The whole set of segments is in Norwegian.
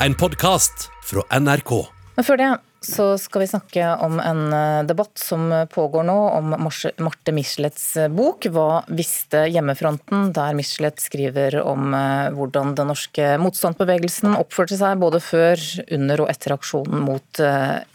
en podkast fra NRK. Men før det så skal vi snakke om en eh, debatt som pågår nå om Marte Michelets eh, bok 'Hva visste hjemmefronten?', der Michelet skriver om eh, hvordan den norske motstandsbevegelsen oppførte seg både før, under og etter aksjonen mot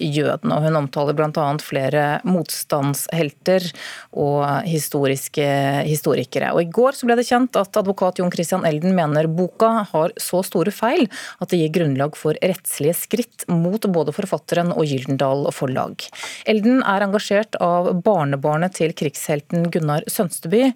jødene. Og hun omtaler bl.a. flere motstandshelter og historiske historikere. Og I går ble det kjent at advokat Jon Christian Elden mener boka har så store feil at det gir grunnlag for rettslige skritt mot både forfatteren og og Gyldendal Forlag. Elden er engasjert av barnebarnet til krigshelten Gunnar Sønsteby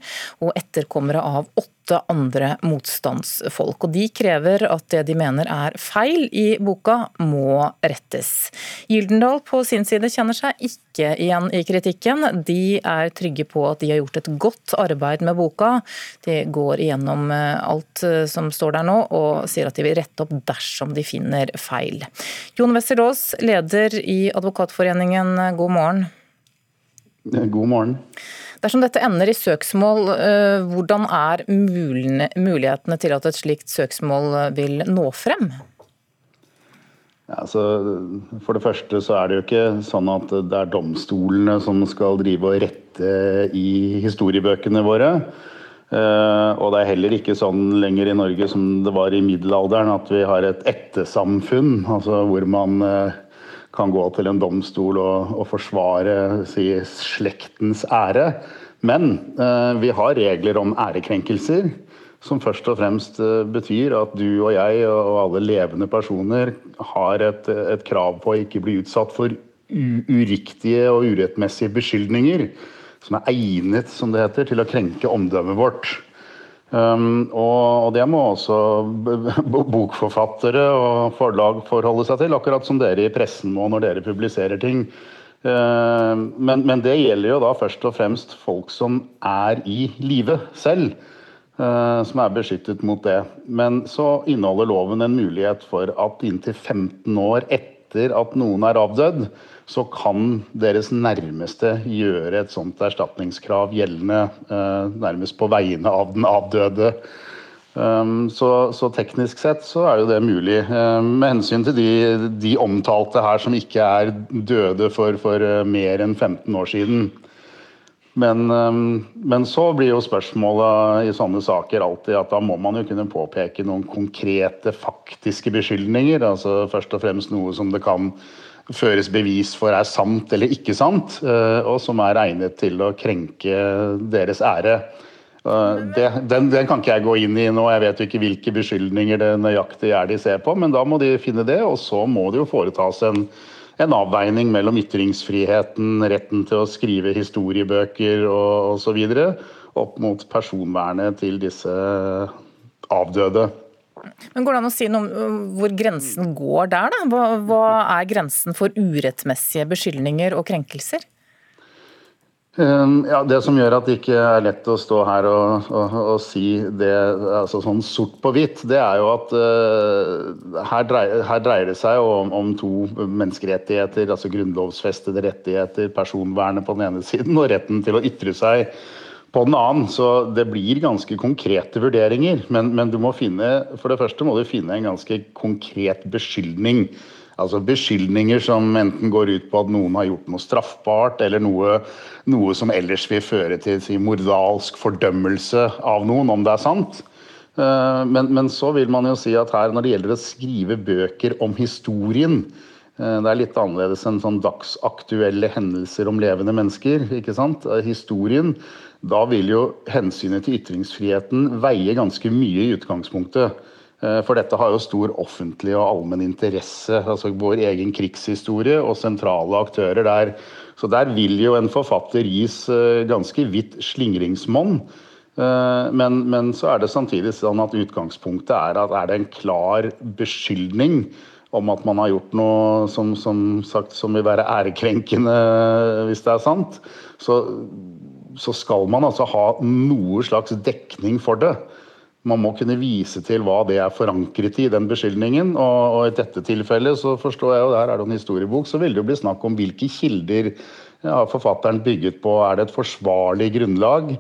og etterkommere av åtte andre motstandsfolk. Og De krever at det de mener er feil i boka, må rettes. Gyldendal på sin side kjenner seg ikke igjen i kritikken. De er trygge på at de har gjort et godt arbeid med boka. De går igjennom eh, alt eh, som står der nå, og sier at de vil rette opp dersom de finner feil. Jon Westerdås, leder i Advokatforeningen, god morgen. God morgen. Dersom dette ender i søksmål, eh, hvordan er mulighetene til at et slikt søksmål eh, vil nå frem? Ja, altså, for det første så er det jo ikke sånn at det er domstolene som skal drive og rette i historiebøkene våre. Uh, og det er heller ikke sånn lenger i Norge som det var i middelalderen, at vi har et ettersamfunn, altså hvor man kan gå til en domstol og, og forsvare si, slektens ære. Men eh, vi har regler om ærekrenkelser, som først og fremst eh, betyr at du og jeg og alle levende personer har et, et krav på å ikke bli utsatt for uriktige og urettmessige beskyldninger som er egnet, som det heter, til å krenke omdømmet vårt. Um, og, det må også bokforfattere og forlag forholde seg til, akkurat som dere i pressen må når dere publiserer ting. Uh, men, men, det gjelder jo da først og fremst folk som er i live selv. Uh, som er beskyttet mot det. Men så inneholder loven en mulighet for at inntil 15 år etter at noen er avdødd, så kan deres nærmeste gjøre et sånt erstatningskrav gjeldende eh, nærmest på vegne av den avdøde. Um, så, så, teknisk sett så er jo det mulig. Um, med hensyn til de, de, omtalte her som ikke er døde for, for uh, mer enn 15 år siden. Men, um, men, så blir jo spørsmålet i sånne saker alltid at da må man jo kunne påpeke noen konkrete, faktiske beskyldninger. Altså først og fremst noe som det kan føres bevis for er sant eller ikke sant, eh, og som er egnet til å krenke deres ære. Eh, det, den, den, kan ikke jeg gå inn i nå, jeg vet jo ikke hvilke beskyldninger det nøyaktig er de ser på, men da må de finne det, og så må det jo foretas en, en avveining mellom ytringsfriheten, retten til å skrive historiebøker og osv., opp mot personvernet til disse avdøde. Men Går det an å si noe om hvor grensen går der? da? Hva, hva er grensen for urettmessige beskyldninger og krenkelser? Um, ja, Det som gjør at det ikke er lett å stå her og, og, og si det altså sånn sort på hvitt, det er jo at uh, her, dreier, her, dreier, det seg om, om, to menneskerettigheter, altså grunnlovsfestede rettigheter, personvernet på den ene siden og retten til å ytre seg på den annen. Så det blir ganske konkrete vurderinger. Men, men, du må finne, for det første må du finne en ganske konkret beskyldning. Altså beskyldninger som enten går ut på at noen har gjort noe straffbart, eller noe, noe som ellers vil føre til si, moralsk fordømmelse av noen, om det er sant. Eh, men, men, så vil man jo si at her, når det gjelder å skrive bøker om historien, eh, det er litt annerledes enn sånn dagsaktuelle hendelser om levende mennesker. ikke sant? Eh, historien da vil jo hensynet til ytringsfriheten veie ganske mye i utgangspunktet. Eh, for dette har jo stor offentlig og allmenn interesse. altså Vår egen krigshistorie og sentrale aktører der. Så der vil jo en forfatter gis eh, ganske vidt slingringsmonn. Eh, men, men, så er det samtidig sånn at utgangspunktet er at er det en klar beskyldning om at man har gjort noe som, som, sagt, som vil være ærekrenkende, hvis det er sant, så så skal man altså ha noe slags dekning for det. Man må kunne vise til hva det er forankret i, den beskyldningen. Og, og i dette tilfellet så forstår jeg jo, der er det en historiebok, så vil det jo bli snakk om hvilke kilder har forfatteren bygget på. Er det et forsvarlig grunnlag?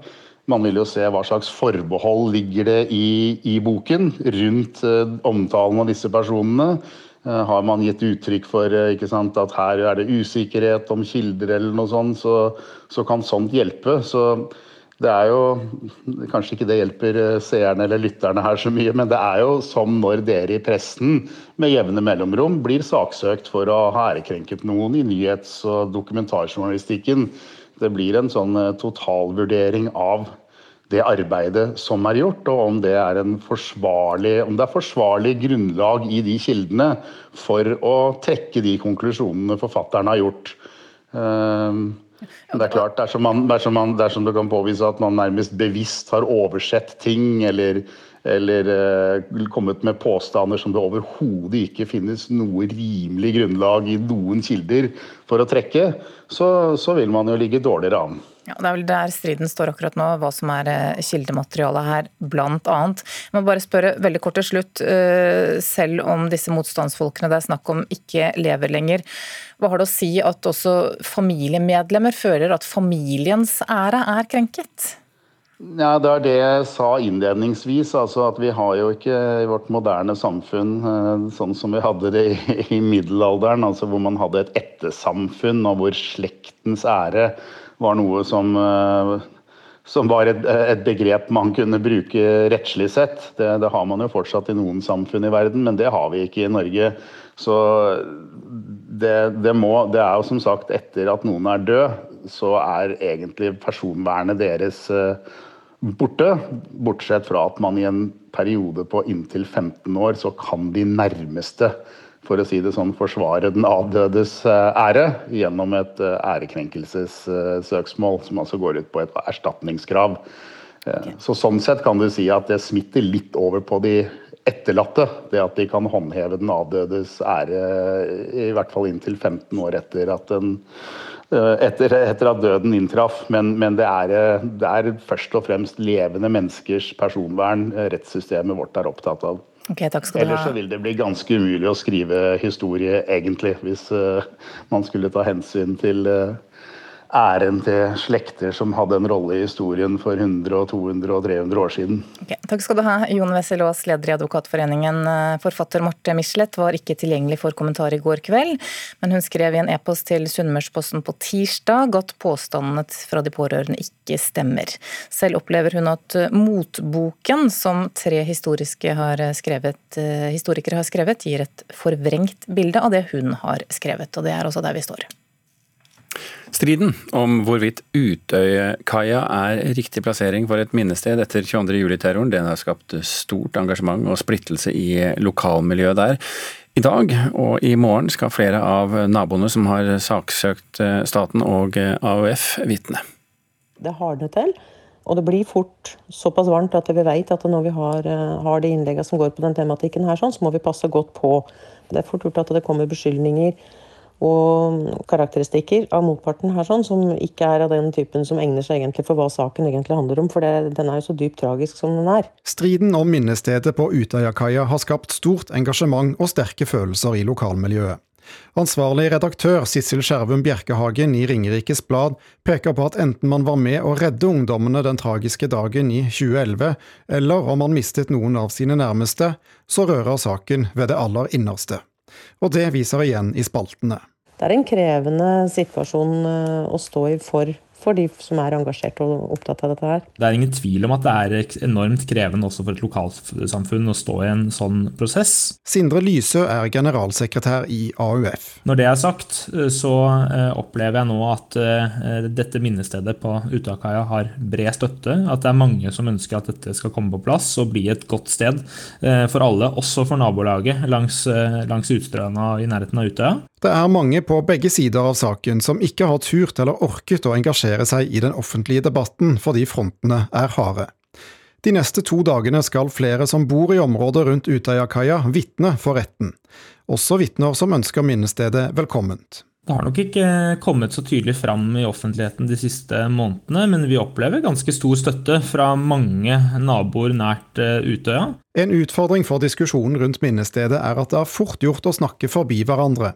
Man vil jo se hva slags forbehold ligger det i, i boken rundt uh, omtalen av disse personene. Uh, har man gitt uttrykk for uh, sant, at her er det usikkerhet om kilder eller noe sånt, så, så kan sånt hjelpe. Så det er jo Kanskje ikke det hjelper seerne eller lytterne her så mye, men det er jo som når dere i pressen med jevne mellomrom blir saksøkt for å ha ærekrenket noen i nyhets- og dokumentarjournalistikken. Det blir en sånn eh, totalvurdering av det arbeidet som er gjort, og om det er, forsvarlig, om det er forsvarlig grunnlag i de kildene for å trekke de konklusjonene forfatteren har gjort. Det er klart, dersom, man, dersom, man, dersom du kan påvise at man nærmest bevisst har oversett ting, eller eller eh, kommet med påstander som det overhodet ikke finnes noe rimelig grunnlag i noen kilder for å trekke, så, så vil man jo ligge dårligere an. Ja, Det er vel der striden står akkurat nå, hva som er eh, kildematerialet her, blant annet. Jeg må bare spørre veldig kort til slutt, eh, selv om disse motstandsfolkene det er snakk om ikke lever lenger, hva har det å si at også familiemedlemmer føler at familiens ære er krenket? Ja, Det er det jeg sa innledningsvis. altså at Vi har jo ikke i vårt moderne samfunn eh, sånn som vi hadde det i, middelalderen, altså hvor man hadde et ettersamfunn og hvor slektens ære var noe som, eh, som var et, et, begrep man kunne bruke rettslig sett. Det, det, har man jo fortsatt i noen samfunn i verden, men det har vi ikke i Norge. Så det, det, må, det er jo som sagt etter at noen er død, så er egentlig personvernet deres uh, borte. Bortsett fra at man i en periode på inntil 15 år så kan de nærmeste for å si det sånn, forsvare den avdødes eh, ære gjennom et eh, ærekrenkelsessøksmål, som altså går ut på et erstatningskrav. Eh, okay. Så Sånn sett kan du si at det smitter litt over på de etterlatte. Det at de kan håndheve den avdødes ære i hvert fall inntil 15 år etter at den Eh, etter, etter, at døden inntraff. Men, men det, er, eh, det, er, først og fremst levende menneskers personvern eh, rettssystemet vårt er opptatt av. Okay, Ellers så vil det bli ganske umulig å skrive historie, egentlig, hvis uh, man skulle ta hensyn til uh, æren til slekter som hadde en rolle i historien for 100, 200 og 300 år siden. Okay, takk skal du ha, Jon Wessel Aas, leder i Advokatforeningen. Forfatter Marte Michelet var ikke tilgjengelig for kommentar i går kveld, men hun skrev i en e-post til Sunnmørsposten på tirsdag at påstandene fra de pårørende ikke stemmer. Selv opplever hun at motboken som tre har skrevet, historikere har skrevet, gir et forvrengt bilde av det hun har skrevet. Og det er også der vi står. Striden om hvorvidt Utøykaia er riktig plassering for et minnested etter 22.07-terroren, den har skapt stort engasjement og splittelse i lokalmiljøet der. I dag og i morgen skal flere av naboene som har saksøkt staten og AUF, vitne. Det hardner til, og det blir fort såpass varmt at vi vet at når vi har, har de innleggene som går på den tematikken her, så må vi passe godt på. Det er fort gjort at det kommer beskyldninger og karakteristikker av motparten her sånn, som ikke er av den typen som egner seg egentlig for hva saken egentlig handler om, for det, den er jo så dypt tragisk som den er. Striden om minnestedet på Utøyakaia har skapt stort engasjement og sterke følelser i lokalmiljøet. Ansvarlig redaktør Sissel Skjervum Bjerkehagen i Ringerikes Blad peker på at enten man var med å redde ungdommene den tragiske dagen i 2011, eller om man mistet noen av sine nærmeste, så rører saken ved det aller innerste og det viser igjen i spaltene. Det er en krevende situasjon eh, å stå i for for de som er engasjert og opptatt av dette her. Det er ingen tvil om at det er enormt krevende også for et lokalsamfunn å stå i en sånn prosess. Sindre Lysø er generalsekretær i AUF. Når det er sagt, så eh, opplever jeg nå at eh, dette minnestedet på Utakaia har bred støtte. At det er mange som ønsker at dette skal komme på plass og bli et godt sted eh, for alle, også for nabolaget langs, langs Utstranda i nærheten av Utøya. Det er mange på begge sider av saken som ikke har turt eller orket å engasjere seg i den offentlige debatten fordi frontene er harde. De neste to dagene skal flere som bor i området rundt Utøyakaia vitne for retten. Også vitner som ønsker minnestedet velkomment. Det har nok ikke kommet så tydelig fram i offentligheten de siste månedene, men vi opplever ganske stor støtte fra mange naboer nært eh, Utøya. En utfordring for diskusjonen rundt minnestedet er at det er fort gjort å snakke forbi hverandre.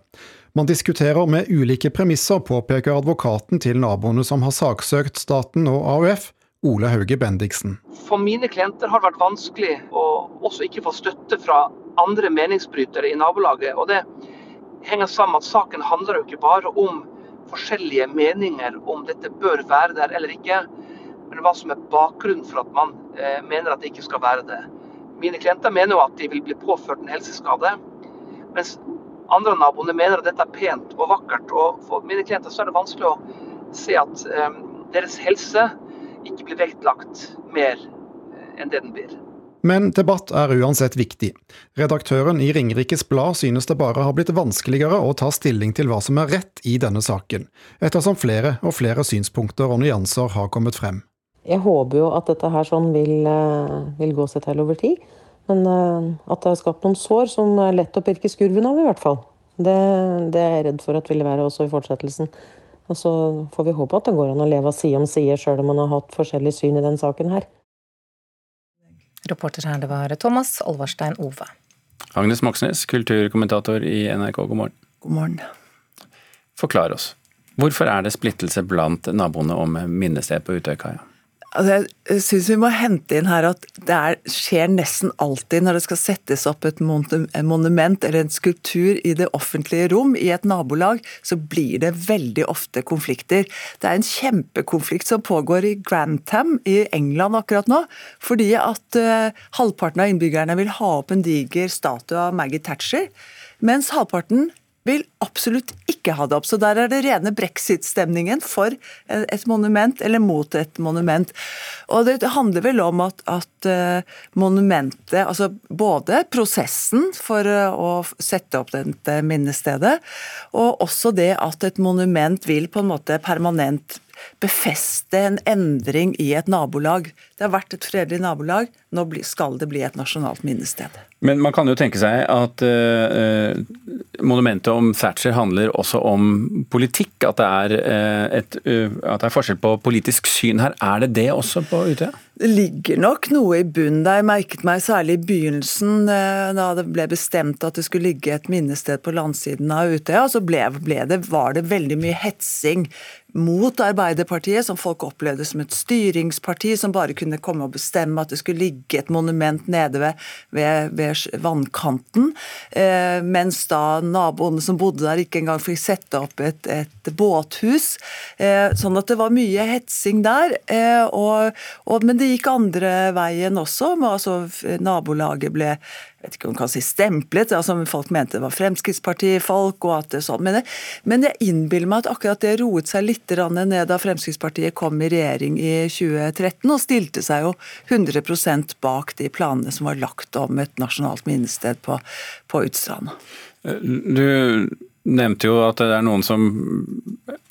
Man diskuterer med ulike premisser, påpeker advokaten til naboene som har saksøkt staten og AUF, Ole Hauge Bendiksen. For mine klienter har det vært vanskelig å også ikke få støtte fra andre meningsbrytere i nabolaget. og det henger sammen at saken handler jo ikke bare om forskjellige meninger om dette bør være der eller ikke, men hva som er bakgrunnen for at man eh, mener at det ikke skal være det. Mine klienter mener jo at de vil bli påført en helseskade, mens andre naboene mener at dette er pent og vakkert. Og for mine klienter så er det vanskelig å se at eh, deres helse ikke blir vektlagt mer eh, enn det den blir. Men debatt er uansett viktig. Redaktøren i Ringerikes Blad synes det bare har blitt vanskeligere å ta stilling til hva som er rett i denne saken, ettersom flere og flere synspunkter og nyanser har kommet frem. Jeg håper jo at dette her sånn vil, eh, vil gå seg til over tid. Men eh, at det har skapt noen sår som er lett å pirke skurven av, i hvert fall. Det, det er jeg redd for at vil være også i fortsettelsen. Og så får vi håpe at det går an å leve side om side, sjøl om man har hatt forskjellig syn i den saken her. Reporter her, det var Thomas Olvarstein Ove. Agnes Moxnes, kulturkommentator i NRK, god morgen. God morgen. Forklar oss. Hvorfor er det splittelse blant naboene om minnested på Utøykaia? Altså, jeg syns vi må hente inn her at det er, skjer nesten alltid når det skal settes opp et monument eller en skulptur i det offentlige rom i et nabolag, så blir det veldig ofte konflikter. Det er en kjempekonflikt som pågår i Grantham i England akkurat nå. Fordi at uh, halvparten av innbyggerne vil ha opp en diger statue av Maggie Thatcher, mens halvparten vil absolutt ikke ha det opp. Så der er det rene brexit-stemningen for et monument, eller mot et monument. Og det handler vel om at, at eh, monumentet, altså både prosessen for eh, å sette opp dette minnestedet, og også det at et monument vil på en måte permanent befeste en endring i et nabolag. Det har vært et fredelig nabolag, nå skal det bli et nasjonalt minnested. Men man kan jo tenke seg at eh, monumentet om Thatcher handler også om politikk. At det, er, eh, et, uh, at det er forskjell på politisk syn her. Er det det også på Utøya? Det ligger nok noe i bunnen der. Jeg merket meg særlig i begynnelsen, da det ble bestemt at det skulle ligge et minnested på landsiden av Utøya. Så ble, ble det, var det veldig mye hetsing mot Arbeiderpartiet, som folk opplevde som et styringsparti som bare kunne komme og bestemme at det skulle ligge et monument nede ved, ved, ved vannkanten. Eh, mens da naboene som bodde der ikke engang fikk sette opp et, et båthus. Eh, sånn at det var mye hetsing der. Eh, og, og, men det gikk andre veien også. Altså, nabolaget ble jeg vet ikke om man kan si stemplet, altså folk mente det var Fremskrittspartifolk og at det sånn. Men, men jeg innbiller meg at akkurat det roet seg litt ned da Fremskrittspartiet kom i regjering i 2013 og stilte seg jo 100% bak de planene som var lagt om et nasjonalt minnested på, på Utstranda. Du nevnte jo at det er noen som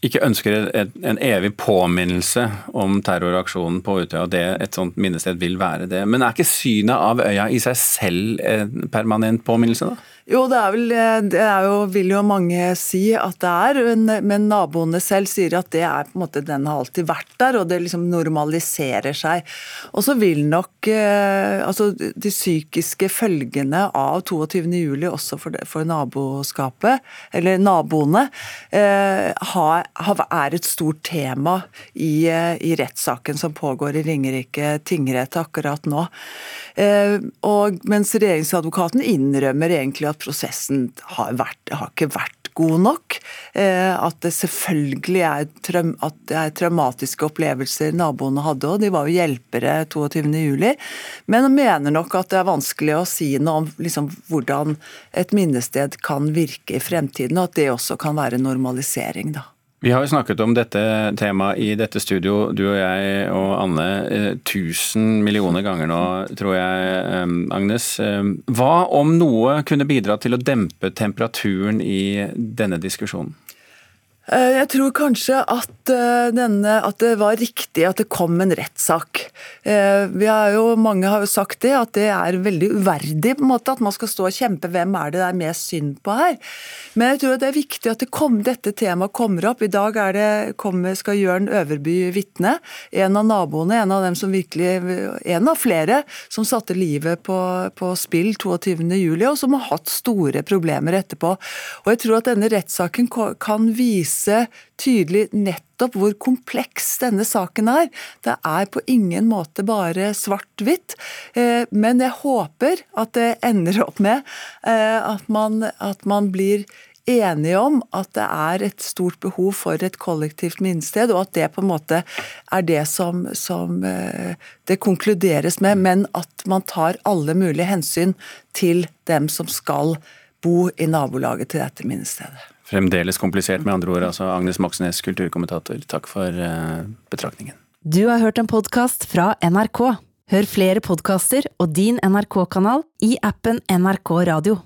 ikke ønsker en evig påminnelse om terroraksjonen på Utøya, og det et sånt minnested vil være det. Men er ikke synet av øya i seg selv en permanent påminnelse, da? Jo, det er vel eh, det er jo, vil jo mange si at det er, men naboene selv sier at det er på en måte den har alltid vært der, og det liksom normaliserer seg. Og så vil nok eh, altså de psykiske følgene av 22.07 også for, det, for naboskapet, eller naboene, ha, er et stort tema i, i rettssaken som pågår i Ringerike tingrett akkurat nå. Og mens regjeringsadvokaten innrømmer egentlig at prosessen har, vært, har ikke vært god nok. Eh, at det selvfølgelig er, at det er traumatiske opplevelser naboene hadde, og de var jo hjelpere 22.07. Men mener nok at det er vanskelig å si noe om liksom, hvordan et minnested kan virke i fremtiden, og at det også kan være normalisering. da. Vi har jo snakket om dette temaet i dette studio, du og jeg og Anne, eh, tusen millioner ganger nå, tror jeg, eh, Agnes. Eh, hva om noe kunne bidra til å dempe temperaturen i denne diskusjonen? Eh, jeg tror kanskje at, eh, denne, at, det var riktig at det kom en rettssak. Eh, mange har jo sagt det, at det er veldig uverdig på en måte, at man skal stå og kjempe hvem er det det er mest synd på her. Men jeg tror det er viktig at det kom, dette temaet kommer opp. I dag det, kommer, skal Jørn Øverby vitne. En av naboene, en av dem som virkelig, en av flere som satte livet på, på spill 22.07, og som har hatt store problemer etterpå. Og jeg tror at denne rettssaken kan vise vise tydelig nettopp hvor kompleks denne saken er. Det er på ingen måte bare svart-hvitt. Eh, men jeg håper at det ender opp med eh, at man, at man blir enige om at det er et stort behov for et kollektivt minnested, og at det på en måte er det som, som eh, det konkluderes med, men at man tar alle mulige hensyn til dem som skal bo i nabolaget til dette minnestedet. Fremdeles komplisert, med andre ord. altså Agnes Moxnes, kulturkommentator, takk for uh, betraktningen. Du har hørt en podkast fra NRK. Hør flere podkaster og din NRK-kanal i appen NRK Radio.